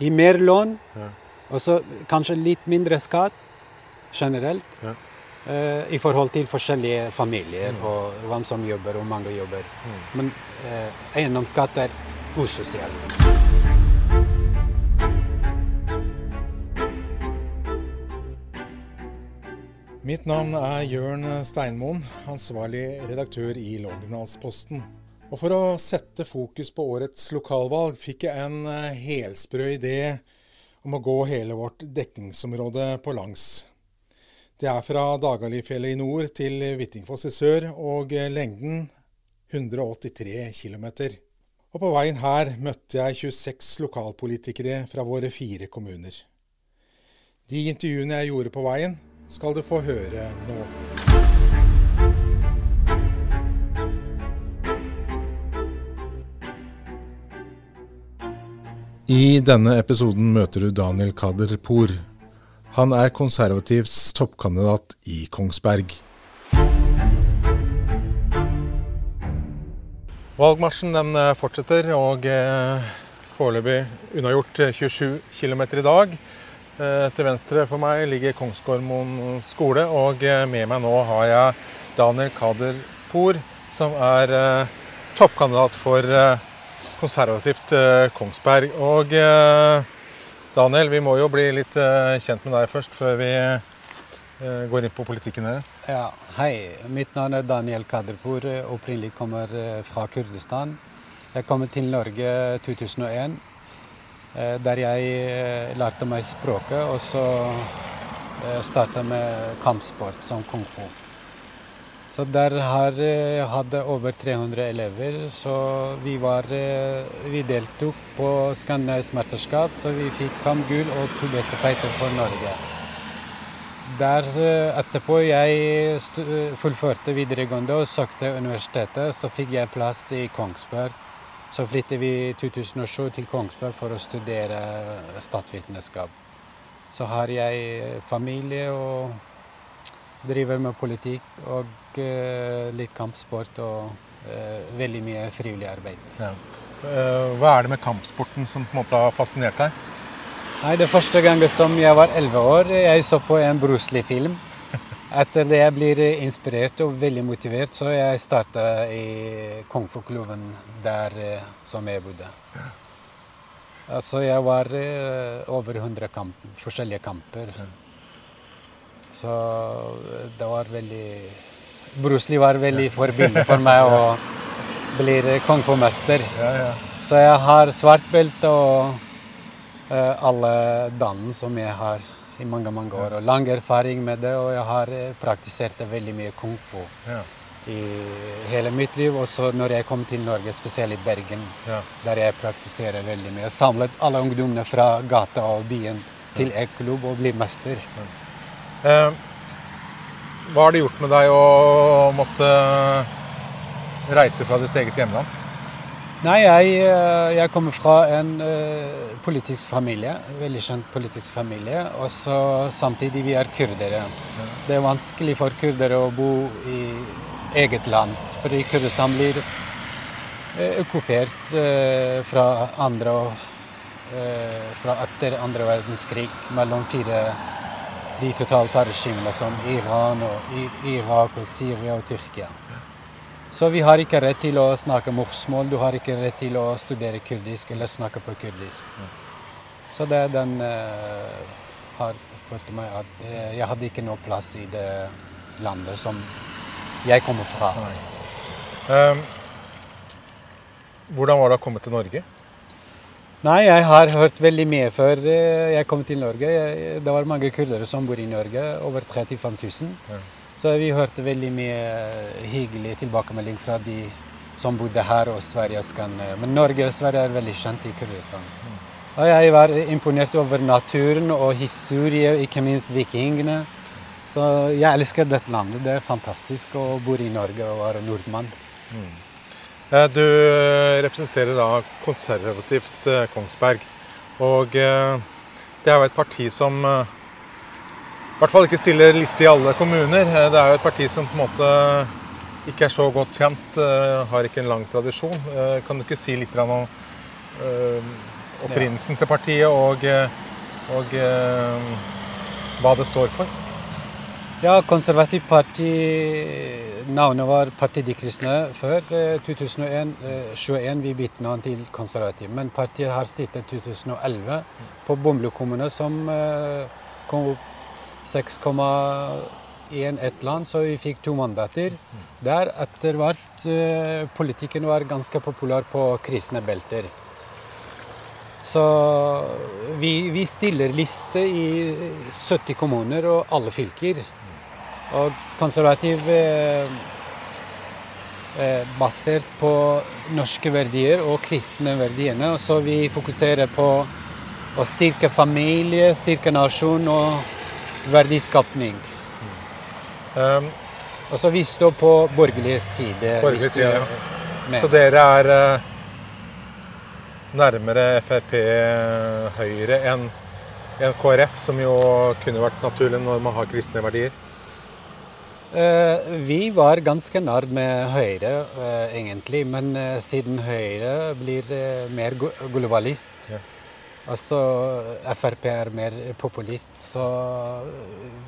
Gi mer lån, Ja. og så kanskje litt mindre skatt generelt. Ja. Uh, I forhold til forskjellige familier Mm. og hvem som jobber, og mange jobber. Men uh, eiendomsskatt er usosial. Mitt navn er Jørn Steinmoen, ansvarlig redaktør i Lågendalsposten. Og for å sette fokus på årets lokalvalg, fikk jeg en eh, helsprø idé om å gå hele vårt dekningsområde på langs. Det er fra Dagalifjellet i nord til Hvittingfoss i sør, og eh, lengden 183 km. Og på veien her møtte jeg 26 lokalpolitikere fra våre fire kommuner. De intervjuene jeg gjorde på veien, skal du få høre nå. I denne episoden møter du Daniel Kader Poor. Han er konservativs toppkandidat i Kongsberg. Valgmarsjen den eh, fortsetter, og eh, foreløpig unnagjort eh, 27 km i dag. Eh, Til venstre for meg ligger Kongsgårdmoen skole, og eh, med meg nå har jeg Daniel Kader Poor, som er eh, toppkandidat for eh, konservativt eh, Kongsberg. Og eh, Daniel, vi må jo bli litt eh, kjent med deg først, før vi går inn på politikken deres. Ja, hei. Mitt navn er Daniel Kaderpour. Opprinnelig kommer fra Kurdistan. Jeg kom til Norge 2001, eh, der jeg lærte meg språket, og så starta med kampsport som kung fu. Så der har jeg hadde over 300 elever, så vi, var, eh, vi deltok på skandinavisk mesterskap, så vi fikk fem gull og to beste fighter for Norge. Der eh, etterpå jeg eh, fullførte videregående og søkte universitetet, så fikk jeg plass i Kongsberg. Så flyttet vi i 2007 til Kongsberg for å studere statsvitenskap. Så har jeg familie og driver med politikk og eh, litt kampsport og eh, veldig mye frivillig arbeid. Ja. Eh, Hva er det med kampsporten som på en måte har fascinert deg? Nei, Det første gangen som jeg var 11 år, jeg så på en Bruce Lee-film. Etter det jeg blir inspirert og veldig motivert, så jeg starta i kung fu-klubben der som jeg bodde. Altså, jeg var over 100 kamp, forskjellige kamper. Så eh, det var veldig Bruce Lee var veldig forbilde for meg å bli kung fu-mester. Ja, ja. Så jeg har svart belte og uh, alle dannen som jeg har i mange mange år. Og lang erfaring med det, og jeg har eh, praktisert veldig mye kung fu ja. i hele mitt liv. Også når jeg kom til Norge, spesielt i Bergen, ja. der jeg praktiserer veldig mye. Jeg samlet alle ungdommene fra gata og byen til en klubb og blir mester. Eh, hva har det gjort med deg å måtte reise fra ditt eget hjemland? Nei, jeg, eh, jeg kommer fra en uh, politisk familie. Veldig kjent politisk familie. Og så samtidig vi er kurdere. Det er vanskelig for kurdere å bo i eget land, fordi Kurdistan blir eh, okkupert uh, fra andre eh, fra etter andre verdenskrig mellom fire de totalitære regimene som Iran, og Irak, og Syria og Tyrkia. Så vi har ikke rett til å snakke morsmål, du har ikke rett til å studere kurdisk eller snakke på kurdisk. Så det den uh, har ført meg at uh, jeg hadde ikke noe plass i det landet som jeg kommer fra. Um, hvordan var det å komme til Norge? Nei, jeg har hørt veldig mye før eh, jeg kom til Norge. Det var mange kurdere som bor i Norge, over 35 000. Ja. Så vi hørte veldig mye hyggelig tilbakemelding fra de som bodde her og Sverige og Men Norge og Sverige er veldig kjent i Kurdistan. Og jeg var imponert over naturen og historie, ikke minst vikingene. Så jeg elsker dette landet. Det er fantastisk å bo i Norge og være nordmann. Eh, Du representerer da konservativt eh, Kongsberg. Og eh, det er jo et parti som eh, i hvert fall ikke stiller liste i alle kommuner. Eh, Det er jo et parti som på en måte ikke er så godt kjent, eh, har ikke en lang tradisjon. Eh, Kan du ikke si litt om eh, opprinnelsen til partiet og, og hva det står for? Ja, Konservativt parti Navnet var Parti De Kristne før 2001. 2021 vi bytte navn til Konservativ. Men partiet har sittet 2011 på Bømlo kommune, som kom opp 6,1 et land, så vi fikk to mandater. Der etter hvert politikken var ganske populær på kristne belter. Så vi, vi, stiller liste i 70 kommuner og alle fylker. Og konservativ eh, basert på norske verdier og kristne verdiene. Så vi fokuserer på å styrke familie, styrke nasjon og verdiskapning. Um, og så vi står på borgerlig side. Borgerlig side, ja. Så dere er uh nærmere Frp Høyre enn en KrF, som jo kunne vært naturlig når man har kristne verdier? Eh, vi var ganske nær med Høyre, eh, egentlig. Men eh, siden Høyre blir mer globalist, ja. altså Frp er mer populist, så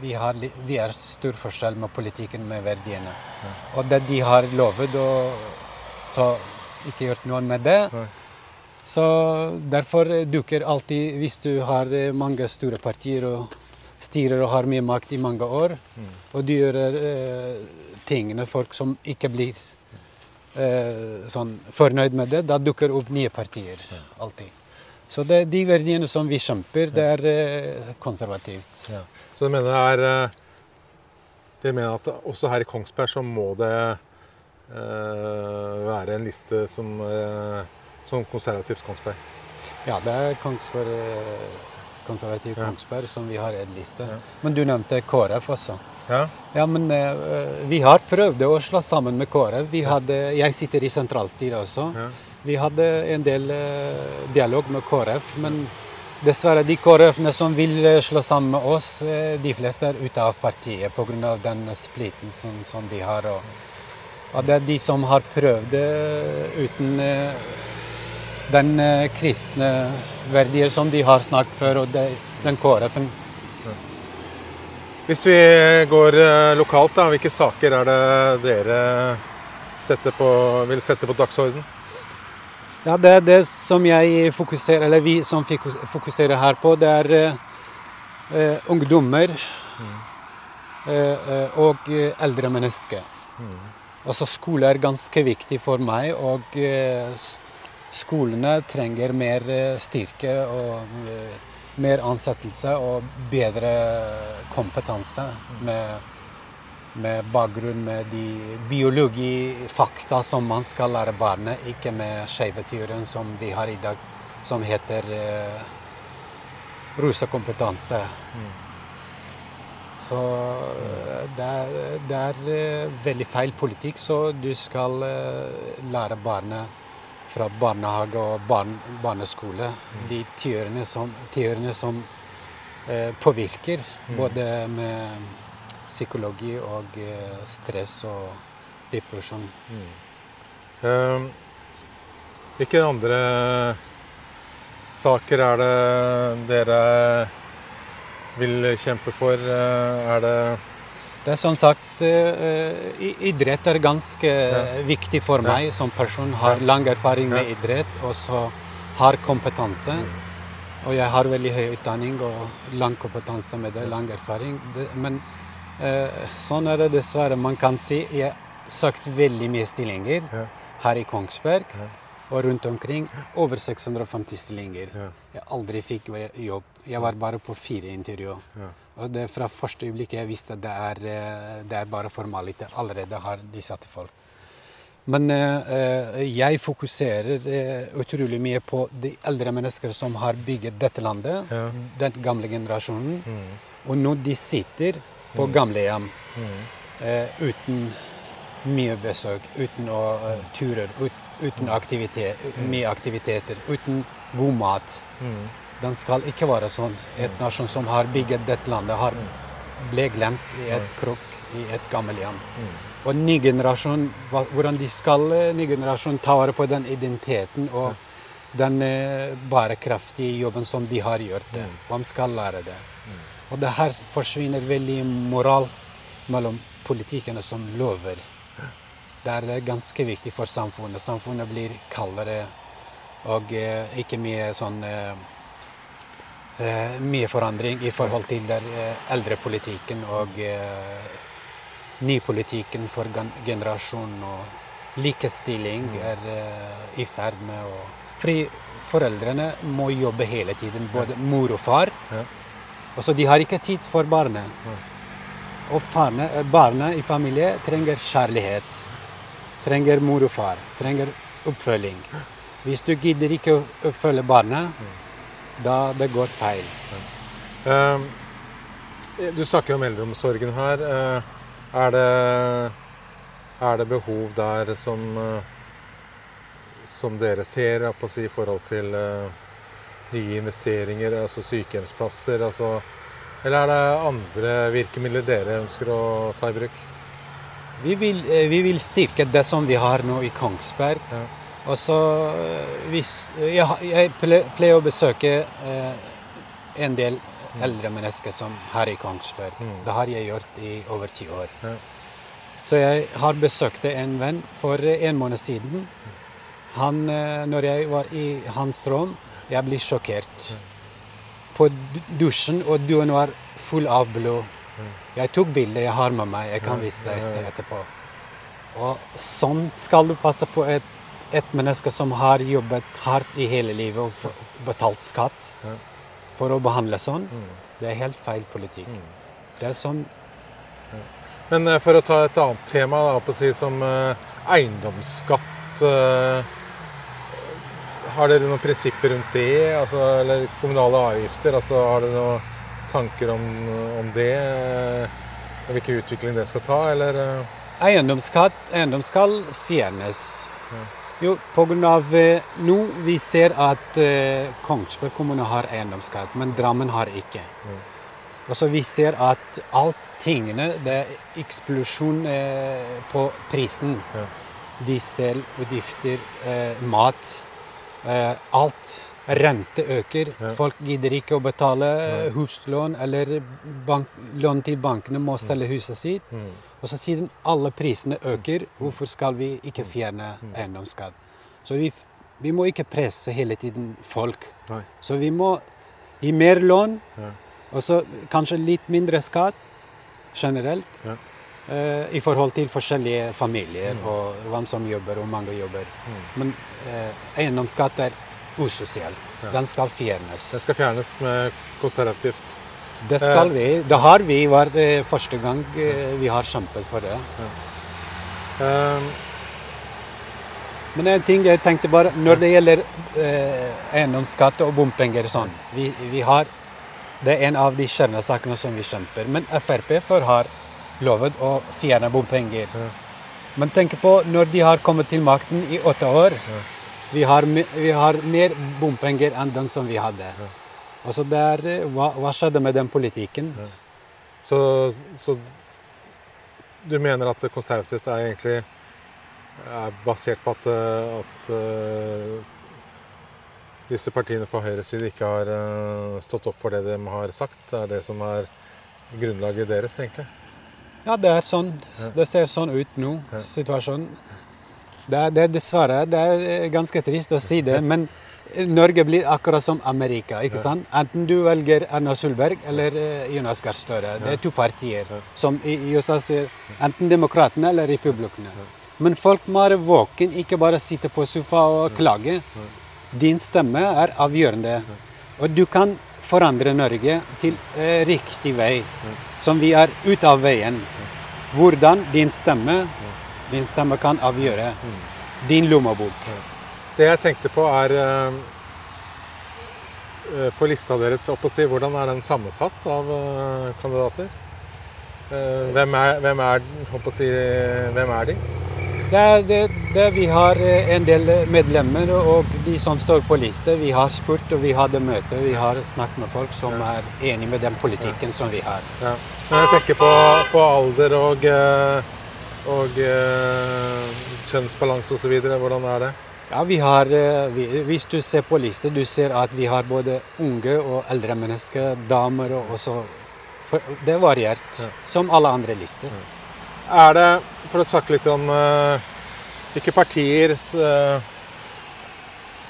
vi har, vi er stor forskjell med politikken med verdiene. Ja. Og det de har lovet, og så ikke gjort noe med det. Ja. Så derfor dukker alltid, hvis du har mange store partier og styrer og har mye makt i mange år, mm. og du gjør eh, tingene folk som ikke blir eh, sånn fornøyd med det, da dukker opp nye partier. Alltid. Så det, de verdiene som vi kjemper, det er eh, konservativt. Ja. Så du mener det er eh, mener at også her i Kongsberg så må det eh, være en liste som som konservativt Kongsberg? Ja, det er Kongsberg, eh, konservativ ja. Kongsberg som vi har en. Ja. Men du nevnte KrF også. Ja. ja men uh, vi har prøvd å slå sammen med KrF. Jeg sitter i sentralstyret også. Vi hadde en del uh, dialog med KrF. men Dessverre, de KrF-ene som vil slå sammen med oss, de fleste er ute av partiet pga. den splittelsen som de har. Og, og, det er de som har prøvd det uten den eh, kristne verdier som de har snakket før, og den KrF-en. Hvis vi går eh, lokalt, da, hvilke saker er det dere på, vil sette på dagsorden? Ja, Det er det som jeg fokuserer, eller vi som fokuserer her på, det er eh, ungdommer mm. eh, og eldre mennesker. Mm. Altså Skole er ganske viktig for meg. og eh, skolene trenger mer eh, styrke og eh, mer ansettelse og bedre kompetanse med, med bakgrunn med de biologifakta som man skal lære barnet, ikke med skeiveteorien som vi har i dag, som heter eh, rusekompetanse. Så eh, det er, det er, veldig feil politikk, så du skal lære barnet fra barnehage og barn, barneskole. Mm. De tiårene som, tiårene som eh, påvirker mm. både med psykologi og eh, stress og depresjon. Mm. Um, hvilke andre saker er det dere vil kjempe for? Eh, er det det er som sagt, uh, idrett er ganske ja. viktig for meg som person. Har lang erfaring med idrett og så har kompetanse. Og jeg har veldig høy utdanning og lang kompetanse med det, lang erfaring. Men uh, sånn er det dessverre. Man kan si jeg har søkt veldig mye stillinger her i Kongsberg og rundt omkring. Over 650 stillinger. Jeg aldri fikk jobb. Jeg var bare på fire intervjuer. Og det fra første øyeblikk jeg visste at det er, eh, det er bare formaliteter. Allerede har de satt folk. Men eh, jeg fokuserer eh, utrolig mye på de eldre mennesker som har bygget dette landet. Ja. Den gamle generasjonen. Mm. Og nå de sitter på mm. gamlehjem mm. eh, uten mye besøk, uten å, turer, ut, uten aktivitet, mm. mye aktiviteter, uten god mat. Mm. Den skal ikke være sånn. Et nasjon som har bygget dette landet, har ble glemt i et krok i et gammelhjem. Mm. Og ny generasjon, hvordan de skal ny generasjon ta vare på den identiteten og den eh, bærekraftige jobben som de har gjort. det. De skal lære det. Og det her forsvinner veldig moral mellom politikerne som lover. Det er ganske viktig for samfunnet. Samfunnet blir kaldere og eh, ikke mye sånn eh, eh, Mye forandring i forhold til der eh, eldrepolitikken og eh, nypolitikken for gen generasjonen. Og likestilling er eh, i ferd med å Fordi foreldrene må jobbe hele tiden, både mor og far. Ja. Og så de har ikke tid for barnet. Og farne, barna barnet i familie trenger kjærlighet. Trenger mor og far. Trenger oppfølging. Hvis du gidder ikke å oppfølge barnet, da det går feil. Eh, Du snakker om eldreomsorgen her. Eh, Er det, er det behov der som, eh, som dere ser på si, i forhold til eh, nye investeringer, altså sykehjemsplasser? Altså, eller er det andre virkemidler dere ønsker å ta i bruk? Vi vil, vi vil styrke det som vi har nå i Kongsberg. Ja. Og så eh, hvis, Jeg, jeg pleier å besøke eh, en del eldre mennesker som her i Kongsberg. Mm. Det har jeg gjort i over ti år. Ja. Så jeg har besøkt en venn for eh, en måned siden. Han, eh, når jeg var i hans rom, jeg ble sjokkert. På dusjen, og duen var full av blod. Jeg tok bilde jeg har med meg. Jeg kan vise deg etterpå. Og sånn skal du passe på et, et menneske som har jobbet hardt i hele livet og betalt skatt, Ja. for å behandle sånn. Mm. Det er helt feil politikk. Det er sånn Men eh, for å ta et annet tema, da, si, som eh, eiendomsskatt eh, Har dere noen prinsipper rundt det? Altså, eller kommunale avgifter? Altså, har dere noen tanker om, om det? Hvilken utvikling det skal ta? Eller Eiendomsskatt eiendom skal fjernes. Jo, pga. Eh, nå vi ser at eh, Kongsberg kommune har eiendomsskatt, men Drammen har ikke. Og så vi ser at alt tingene Det er eksplosjon eh, på prisen. Ja. Diesel, utgifter, eh, mat. Eh, alt. Rente øker. Ja. Folk gidder ikke å betale ja. huslån eller bank, lån til bankene, må selge huset sitt. mm, Og så siden alle prisene øker, hvorfor skal vi ikke fjerne eiendomsskatt? Så vi, vi må ikke presse hele tiden folk. Nei. Så vi må gi mer lån, Ja. og så kanskje litt mindre skatt generelt. Ja. Uh, I forhold til forskjellige familier og hvem som jobber, og mange jobber. Men uh, eiendomsskatt er usosial. Ja. Den skal fjernes. Den skal fjernes med konservativt. Det skal vi. Det har vi. var det første gang eh, vi har kjempet for det. Eh, Men en ting jeg tenkte bare, når det gjelder eh, eiendomsskatt og bompenger og sånn vi, vi har, Det er en av de kjernesakene som vi kjemper. Men Frp før har lovet å fjerne bompenger. Men tenk på når de har kommet til makten i åtte år. Vi, har, vi har mer bompenger enn den som vi hadde. Altså det er, eh, hva, hva skjedde med den politikken? så, så du mener at konservativt er egentlig er basert på at, eh, at uh, disse partiene på høyre side ikke har uh, stått opp for det de har sagt? Det er det som er grunnlaget deres, egentlig? Ja, det er sånn. Det ser sånn ut nå, situasjonen. Det er, det er dessverre det er ganske trist å si det, men Norge blir akkurat som Amerika. ikke sant? Enten du velger Erna Solberg eller eh, Jonas Gahr Støre. Det er to partier som i i USA sier enten demokratene eller republikerne. Men folk må være våken, ikke bare sitte på sofa og klage. Din stemme er avgjørende. Og du kan forandre Norge til eh, riktig vei, som vi er ute av veien. Hvordan din stemme, din stemme kan avgjøre din lommebok. Det jeg tenkte på, er eh, eh, På lista deres, opp og si, hvordan er den sammensatt av eh, kandidater? Hvem er, hvem er, si, hvem er de? Det er det, det vi har en del medlemmer og de som står på liste. Vi har spurt og vi hadde møte. Vi har snakket med folk som er enig med den politikken som vi har. Ja. Når jeg tenker på, på alder og, og, og kjønnsbalanse osv. Hvordan er det? Ja, vi har, eh, vi, Hvis du ser på lista, du ser at vi har både unge og eldre mennesker, damer og også Det er variert, ja. som alle andre lister. Ja. Er det, for å snakke litt om uh, hvilke partier uh,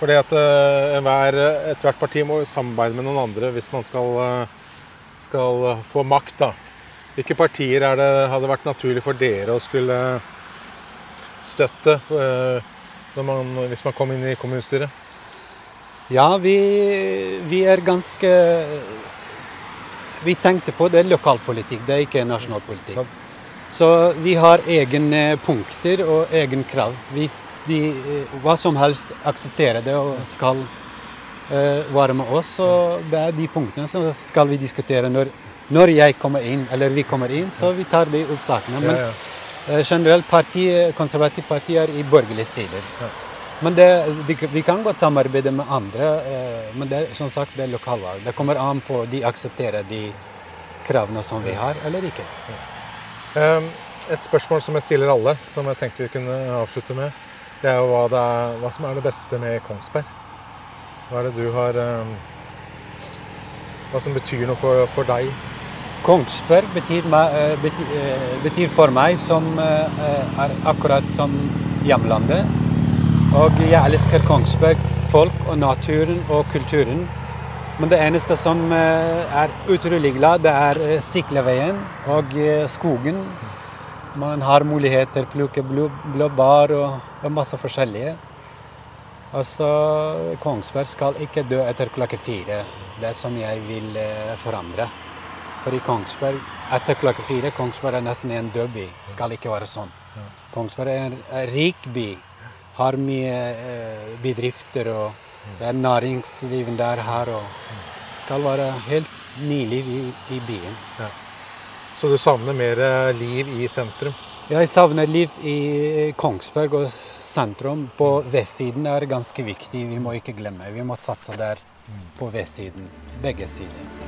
fordi at ethvert parti må samarbeide med noen andre hvis man skal, skal få makt. da. Hvilke partier er det hadde vært naturlig for dere å skulle støtte? Man, hvis man kom inn i kommunestyret? Ja, vi, vi, er ganske Vi tenkte på det er lokalpolitikk, det er ikke nasjonalpolitikk. Så vi har egne punkter og egen krav. Hvis de hva som helst aksepterer det og skal uh, være med oss, så det er de punktene som skal vi diskutere når, når jeg kommer inn, eller vi kommer inn, så vi tar de oppsakene. Men. Eh, generelt parti, konservative partier i borgerlige sider. Men det, de, vi kan godt samarbeide med andre, eh, men det, som sagt, det er lokalvalg. Det kommer an på de aksepterer de kravene som vi har, eller ikke. Ja. Et spørsmål som jeg stiller alle, som jeg tenkte vi kunne avslutte med, det er jo hva, det er, hva som er det beste med Kongsberg. Hva er det du har Hva som betyr noe for, for deg? Kongsberg betyr, eh, eh, betyr, for meg som eh, er akkurat som hjemlandet. Og jeg elsker Kongsberg, folk og naturen og kulturen. Men det eneste som er utrolig glad, det er sykkelveien og skogen. Man har muligheter, plukke blåbær og, masse forskjellige. Altså, Kongsberg skal ikke dø etter klokka fire. Det er som jeg vil forandre. For i Kongsberg, etter klokka fire, Kongsberg er nesten en død by. Skal ikke være sånn. Kongsberg er en rik by. Har mye eh, bedrifter og det er næringslivet der her. og skal være helt ny liv i, i byen. Ja. Så du savner mer eh, liv i sentrum? Jeg savner liv i Kongsberg og sentrum. På vestsiden er ganske viktig, vi må ikke glemme. Vi må satse der på vestsiden. Begge sider.